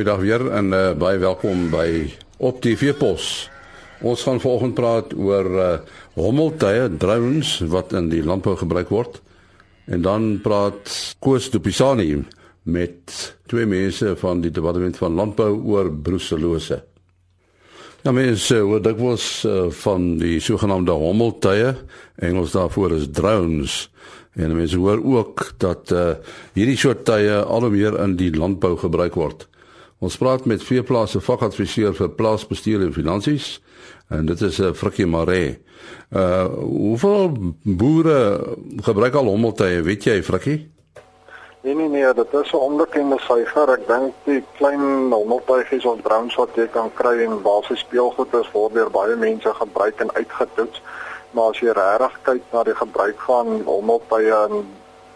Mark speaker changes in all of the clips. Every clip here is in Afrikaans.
Speaker 1: goeiedag weer en uh, baie welkom by Op TV Pos. Ons gaan vanoggend praat oor uh, hommeltuie, drones wat in die landbou gebruik word. En dan praat Koos Dupisani met twee mense van die departement van landbou oor broeselose. Ja mense, wat dit was uh, van die sogenaamde hommeltuie, Engels daarvoor is drones. En mense hoor ook dat uh, hierdie soort tye al hoe meer in die landbou gebruik word. Ons praat met veeplase vakadviseur vir plaasbestuur en finansies en dit is 'n uh, Frikkie Maree. Uh hoeveel boere gebruik al hommeltuie, weet jy Frikkie?
Speaker 2: Nee nee nee, dit is 'n onbekende syfer. Ek dink die klein hommeltuigies of drones wat jy kan kry en basies speelgoed is word deur baie mense gebruik en uitgetoets. Maar as jy regtig kyk na die gebruik van hommeltuie en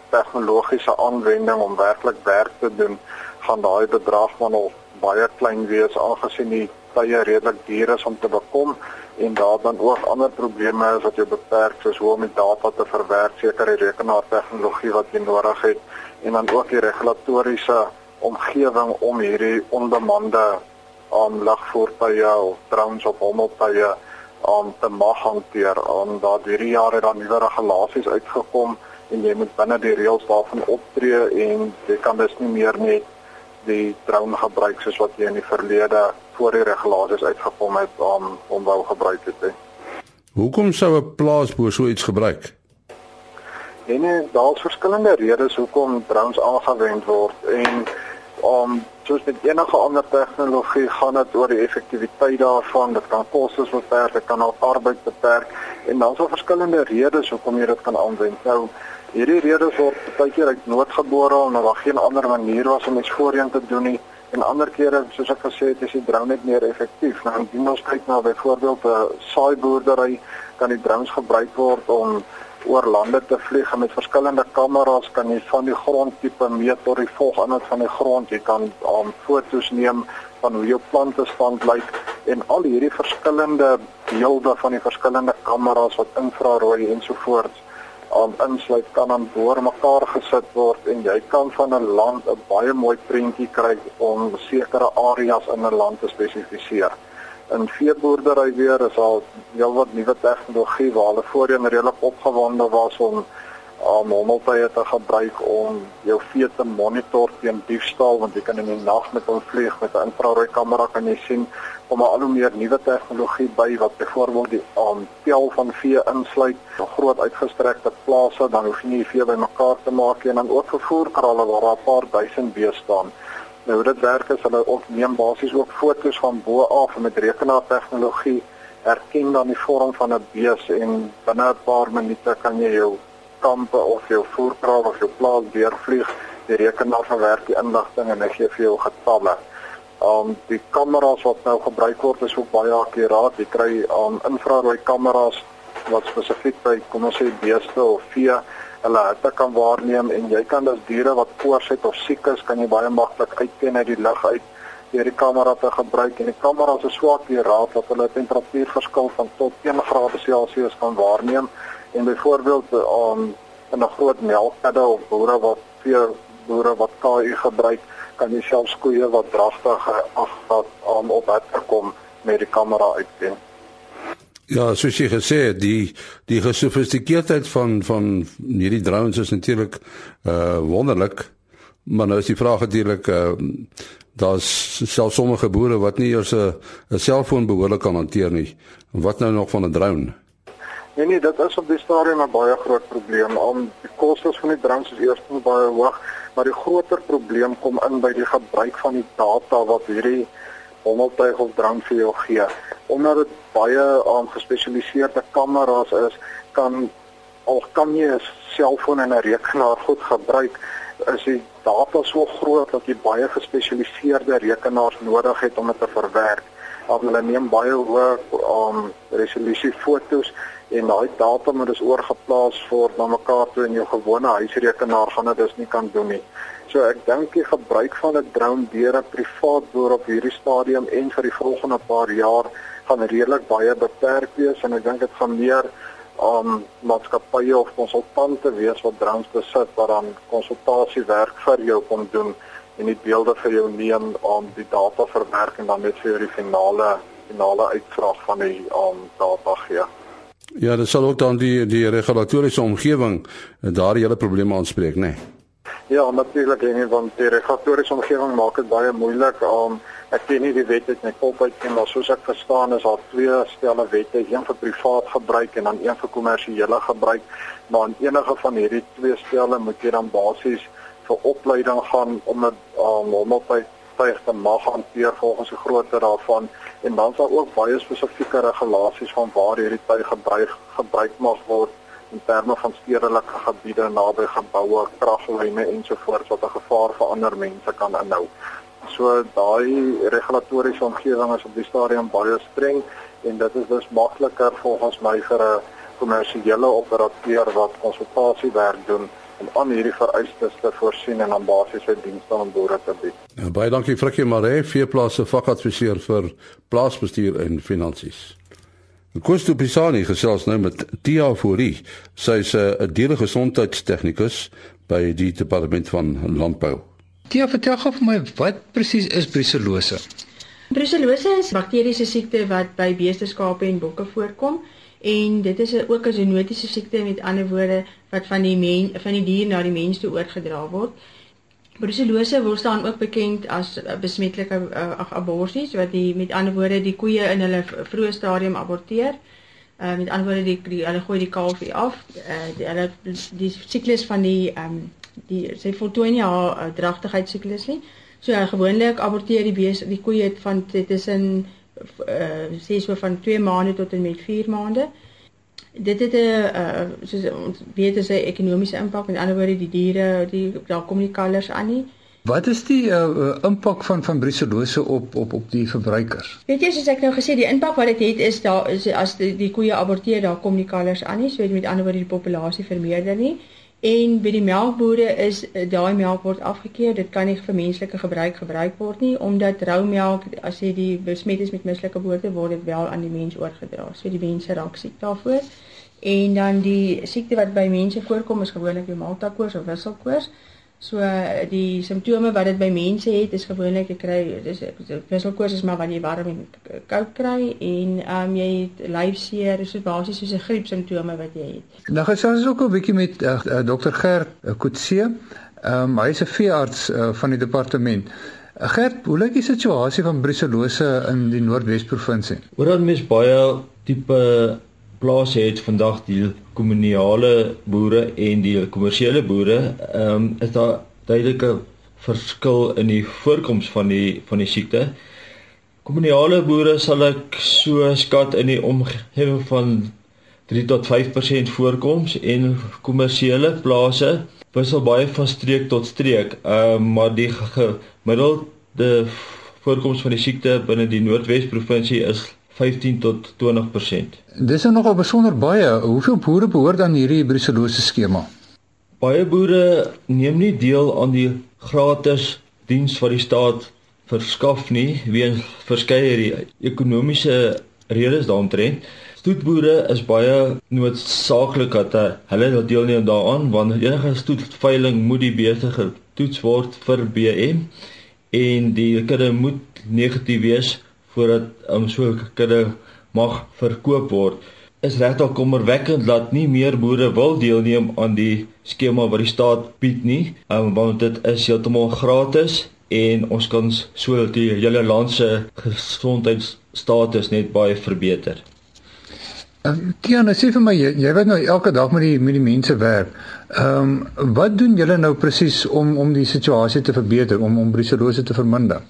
Speaker 2: tegnologiese aanwending om werklik werk te doen, gaan daai bedrag maar nog baie klein wees aangesien die tye redelik duur is om te bekom en daar dan ook ander probleme is wat jy beperk soos hoe om die data te verwerk, sekere rekenaartegnologie wat jy nodig het en dan ook die regulatoriese omgewing om hierdie onbemande aan um, lugvoertuie of drones op hommeltuie om um, te mag hanteer. Om daar hierdie jare dan nuwe regulasies uitgekom en jy moet binne die reëls daarvan optree en jy kan dus nie meer net die drone gebruik soos wat jy in die verlede voor die regulasies uitgekom het om om wou gebruik het. He.
Speaker 1: Hoekom sou 'n plaasboer so iets gebruik?
Speaker 2: En nee, daar's verskillende redes hoekom drones aangewend word en om um, soos met enige ander tegnologie gaan dit oor die effektiwiteit daarvan. Dit kan kostes beperk, dit kan ook arbeid beperk en dan daar verskillende redes hoekom jy dit kan aanwend. Nou hierdie redes word baie keer uit noodgebore omdat daar geen ander manier was om iets voorheen te doen nie. En ander kere, soos ek gesê het, is die drone net meer effektief. Nou indien ons kyk na byvoorbeeld 'n saaiboerdery, kan die drones gebruik word om oor lande te vlieg met verskillende kameras kan jy van die grondtipe meet tot die volgende van die grond jy kan aan um, fotos neem van hoe jou plante stand lyk en al hierdie verskillende beelde van die verskillende kameras wat infrarooi ensovoorts aan um, insluit kan aan boor mekaar gesit word en jy kan van 'n land 'n baie mooi prentjie kry om sekere areas in 'n land te spesifiseer. In veeboerdery weer is al heelwat nuwe tegnologie waar hulle voorheen redelik opgewonde was om om hommeltuie te gebruik om jou vee te monitor teen diefstal want jy kan in die nag met hom vlieg met 'n infrarooi kamera kan jy sien om al hoe meer nuwe tegnologie by wat byvoorbeeld die aan tel van vee insluit, groot uitgestrekte plase dan hoef jy nie vee bymekaar te maak en dan ook vervoerkralle waar daar 'n paar duisend beeste staan. Nou dit werk is hulle neem basies ook fotos van bo af met rekenaartegnologie herken dan die vorm van 'n bees en binne 'n paar minute kan jy jou kampe of jou voerkraal of jou plaas deurvlieg die rekenaar verwerk die inligting en hy gee vir jou getalle. Um die kameras wat nou gebruik word is ook baie akkuraat. Jy kry um infrarooi kameras wat spesifiek by kom ons sê beeste of vee hulle hitte kan waarneem en jy kan dus diere wat koors het of siek is, kan jy baie maklik uitken uit die lug uit deur die kamera te gebruik en die kamera se swak weer raad dat hulle temperatuurverskil van tot 1 grade Celsius kan waarneem en byvoorbeeld um, in 'n groot melkkudde of boere wat vir boere wat KI gebruik, kan jy selfs koeie wat dragtig afvat om op het kom met die kamera uitken.
Speaker 1: Ja, soos jy gesê het, die die gesofistikeerdheid van van hierdie drones is natuurlik uh wonderlik. Maar nou is die vraag natuurlik uh daar's selfs sommige boere wat nie eers 'n 'n selfoon behoorlik kan hanteer nie. Wat nou nog van 'n drone?
Speaker 2: Nee nee, dit is op die stadium 'n baie groot probleem. Om die kostes van die drones is eers baie hoog, maar die groter probleem kom in by die gebruik van die data wat hierdie hommeltuig of drone vir jou gee omdat dit baie aan um, gespesialiseerde kameras is, kan al kan jy 'n selfoon en 'n rekenaar goed gebruik, is die data so groot dat jy baie gespesialiseerde rekenaars nodig het om dit te verwerk. Want hulle neem baie hoë um resolusie fotos en daai data moet dus oorgeplaas word na mekaar toe in jou gewone huisrekenaar gaan dit dus nie kan doen nie. So ek dink die gebruik van 'n drone deur 'n privaat boer op hierdie stadium en vir die volgende paar jaar gaan redelik baie beperk wees en ek dink dit gaan meer om um, maatskappye of konsultante wees wat drones besit wat dan konsultasiewerk vir jou kom doen en die beelde vir jou neem om die data verwerk en dan net vir die finale finale uitvraag van die um, data gee.
Speaker 1: Ja, dit sal ook dan die die regulatoriese omgewing daardie hele probleme aanspreek, né? Nee?
Speaker 2: Ja, natuurlik, en want die regulatoriese omgewing maak dit baie moeilik om um, ek ken nie die wet uit my kop uit nie, maar soos ek verstaan is daar twee stelle wette, een vir privaat gebruik en dan een vir kommersiële gebruik. Maar in enige van hierdie twee stelle moet jy dan basies vir opleiding gaan om dit um, hommeltyd tyd te mag hanteer volgens die grootte daarvan en dan sal ook baie spesifieke regulasies van waar hierdie tyd gebruik gebruik mag word in terme van stedelike gebiede naby geboue, kraglyne ensovoorts wat 'n gevaar vir ander mense kan inhou. So daai regulatoriese omgewing is op die stadium baie streng en dit is dus makliker volgens my vir 'n kommersiële operateur wat konsultasiewerk doen om aan hierdie vereistes te voorsien en aan basiese dienste aan boere te bied.
Speaker 1: Ja, baie dankie Frikkie Maree, veeplase vakadviseur vir plaasbestuur en finansies. Kosto Pisani gesels nou met Tia Fourie. Sy is 'n dieregesondheidstegnikus by die departement van landbou.
Speaker 3: Tia, vertel gou vir my wat presies is brucellose?
Speaker 4: Brucellose is 'n bakteriese siekte wat by beeste, skape en bokke voorkom en dit is ook 'n zoonotiese siekte met ander woorde wat van die men, van die dier na die mens toe oorgedra word. Brucellose word staan ook bekend as besmetlike uh, aborsies wat die met ander woorde die koeie in hulle vroeë stadium aborteer. Uh, met ander woorde die, die hulle gooi die kalfie af. Uh, die hulle die siklus van die ehm um, die sy voltooi nie haar uh, dragtigheidsiklus nie. So ja, gewoonlik aborteer die bees die koeie van tussen uh sê so van 2 maande tot en met 4 maande. Dit het 'n uh soos ons weet is 'n ekonomiese impak met ander woorde die diere die daar kom nie kalvers aan nie.
Speaker 3: Wat is die uh impak van van brucellose op op op die verbruikers?
Speaker 4: Weet jy soos ek nou gesê die impak wat dit het is daar is as die, die koeie aborteer daar kom nie kalvers aan nie, so met ander woorde die populasie vermeerder nie. En by die melkbode is eh, daai melk word afgekeur. Dit kan nie vir menslike gebruik gebruik word nie omdat rou melk as jy die besmet is met mislike boorde word dit wel aan die mens oorgedra. So die mense raak siek daarvoor. En dan die siekte wat by mense voorkom is gewoonlik die maltakoors of wisselkoors. So die simptome wat dit by mense het is gewoonlik jy kry dis wisselkoors is maar wanneer jy warm en koud kry en ehm um, jy het lyfseer, dis basies soos 'n griep simptome wat jy het.
Speaker 3: Nou gesels ons ook 'n bietjie met uh, uh, Dr Gert uh, Kutse. Ehm um, hy is 'n veearts uh, van die departement. Uh, Gert, hoe lyk die situasie van brucellose in die Noordwes provinsie?
Speaker 5: Oor dan mes baie tipe plase het vandag die kommunale boere en die kommersiële boere, ehm um, is daar duidelike verskil in die voorkoms van die van die siekte. Kommunale boere sal ek so skat in die omgewing van 3 tot 5% voorkoms en kommersiële plase wissel baie van streek tot streek. Ehm um, maar die gemiddelde voorkoms van die siekte binne die Noordwes provinsie is 15 tot 20%.
Speaker 3: Dis nou nogal besonder baie. Hoeveel boere behoort aan hierdie brucellose skema?
Speaker 5: Baie boere neem nie deel aan die gratis diens wat die staat verskaf nie weens verskeie ekonomiese redes daaromtrent. Stoetboere is baie noodsaaklik dat hulle deelneem daaraan want enige stoetveiling moet die beeste getoets word vir BM en die kudde moet negatief wees voordat um, so 'n kudde mag verkoop word. Is regtig kommerwekkend dat nie meer boere wil deelneem aan die skema wat die staat bied nie, um, want dit is heeltemal gratis en ons kan so die hele land se gesondheidsstatus net baie verbeter.
Speaker 3: Tiana, sê vir my jy, jy weet nou elke dag met die met die mense werk. Ehm um, wat doen julle nou presies om om die situasie te verbeter, om om brucellose te verminder?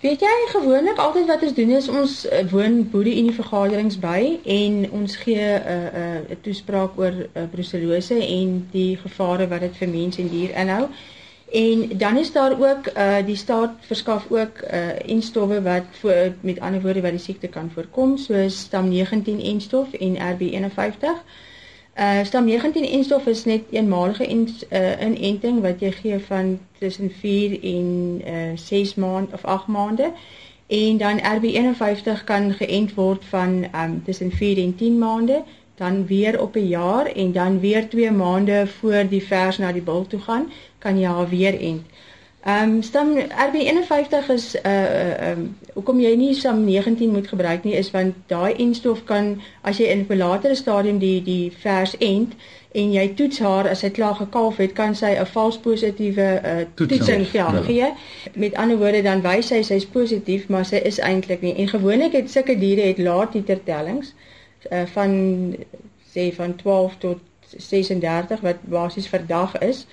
Speaker 4: Weet jy gewoonlik altyd wat ons doen is ons uh, woon boere in die vergaderings by en ons gee 'n uh, 'n uh, 'n toespraak oor uh, brucellose en die gevare wat dit vir mens en dier inhou. En dan is daar ook uh die staat verskaf ook uh enstowwe wat voor met ander woorde wat die siekte kan voorkom soos stam 19 enstof en RB51. Stam 19 enstof is net eenmalige in, uh, inenting wat jy gee van tussen 4 en uh 6 maande of 8 maande. En dan RB51 kan geënt word van um tussen 4 en 10 maande, dan weer op 'n jaar en dan weer 2 maande voor die vers na die bul toe gaan, kan jy haar weer ent. Ehm um, stam RB51 is 'n uh, ehm um, hoekom jy nie SAM 19 moet gebruik nie is want daai enstof kan as jy in 'n latere stadium die die vers end en jy toets haar as sy klaar gekalf het kan sy 'n vals positiewe uh, toetsing ja, ja. gee. Met ander woorde dan wys sy sy's positief maar sy is eintlik nie. En gewoonlik het sulke diere het laat titer tellings uh, van sê van 12 tot 36 wat basies vir dag is.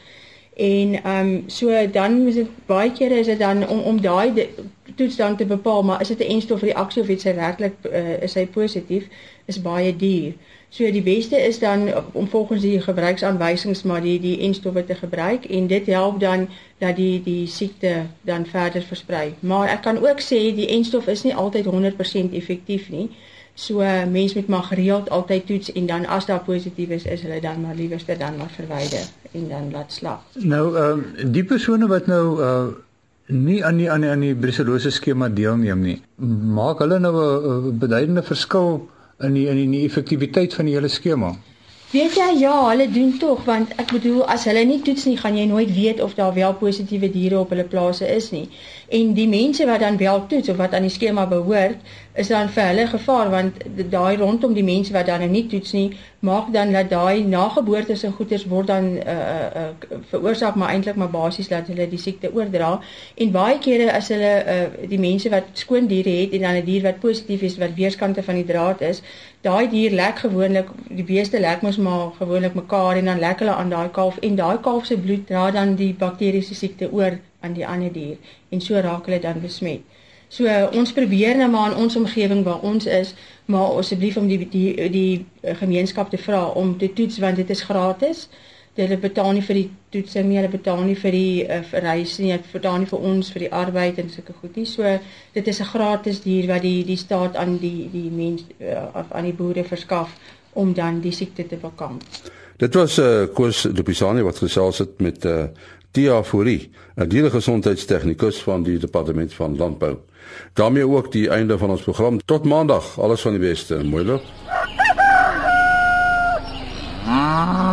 Speaker 4: En ehm um, so dan is dit baie kere is dit dan om om daai toestand te bepaal, maar is dit 'n enstofreaksie of iets regtig uh, is hy positief is baie duur. So die beste is dan om volgens die gebruiksaanwysings maar die die enstowwe te gebruik en dit help dan dat die die siekte dan verder versprei. Maar ek kan ook sê die enstof is nie altyd 100% effektief nie. So mense moet maar gereeld altyd toets en dan as daar positief is, is hulle dan maar liewerste dan maar verwyder en dan laat slag.
Speaker 3: Nou ehm um, die persone wat nou uh nie aan die aan die, die brucellose skema deelneem nie, maak hulle nou 'n beduidende verskil in die in die, die effektiwiteit van die hele skema?
Speaker 4: Weet jy ja, hulle doen tog want ek bedoel as hulle nie toets nie, gaan jy nooit weet of daar wel positiewe diere op hulle plase is nie. En die mense wat dan wel toets of wat aan die skema behoort, is dan vir hulle gevaar want daai rondom die mense wat dan nou nie toets nie, maak dan dat daai nageboorte se goeters word dan uh uh veroorsaak maar eintlik maar basies dat hulle die siekte oordra. En baie kere as hulle uh die mense wat skoon diere het en dan 'n dier wat positief is wat weerskante van die draad is, daai dier lek gewoonlik die beeste lek mos maar gewoonlik mekaar en dan lek hulle aan daai kalf en daai kalf se bloed dra dan die bakteriese siekte oor aan die ander dier en so raak hulle dan besmet. So ons probeer nou maar in ons omgewing waar ons is, maar asseblief om die die die gemeenskap te vra om te toets want dit is gratis hulle betaal nie vir die toetsing nie, hulle betaal nie vir die uh, reis nie, hulle betaal nie vir ons vir die arbeid en sulke goed nie. So dit is 'n gratis dier wat die die staat aan die die mens uh, aan die boere verskaf om dan die siekte te bekamp.
Speaker 1: Dit was 'n uh, koers Dupisani wat gesels het met uh, Tia Fourie, 'n dieregesondheidstegnikus van die departement van landbou. Daarmee ook die einde van ons program. Tot maandag, alles van die beste. Mooi loop. Ah.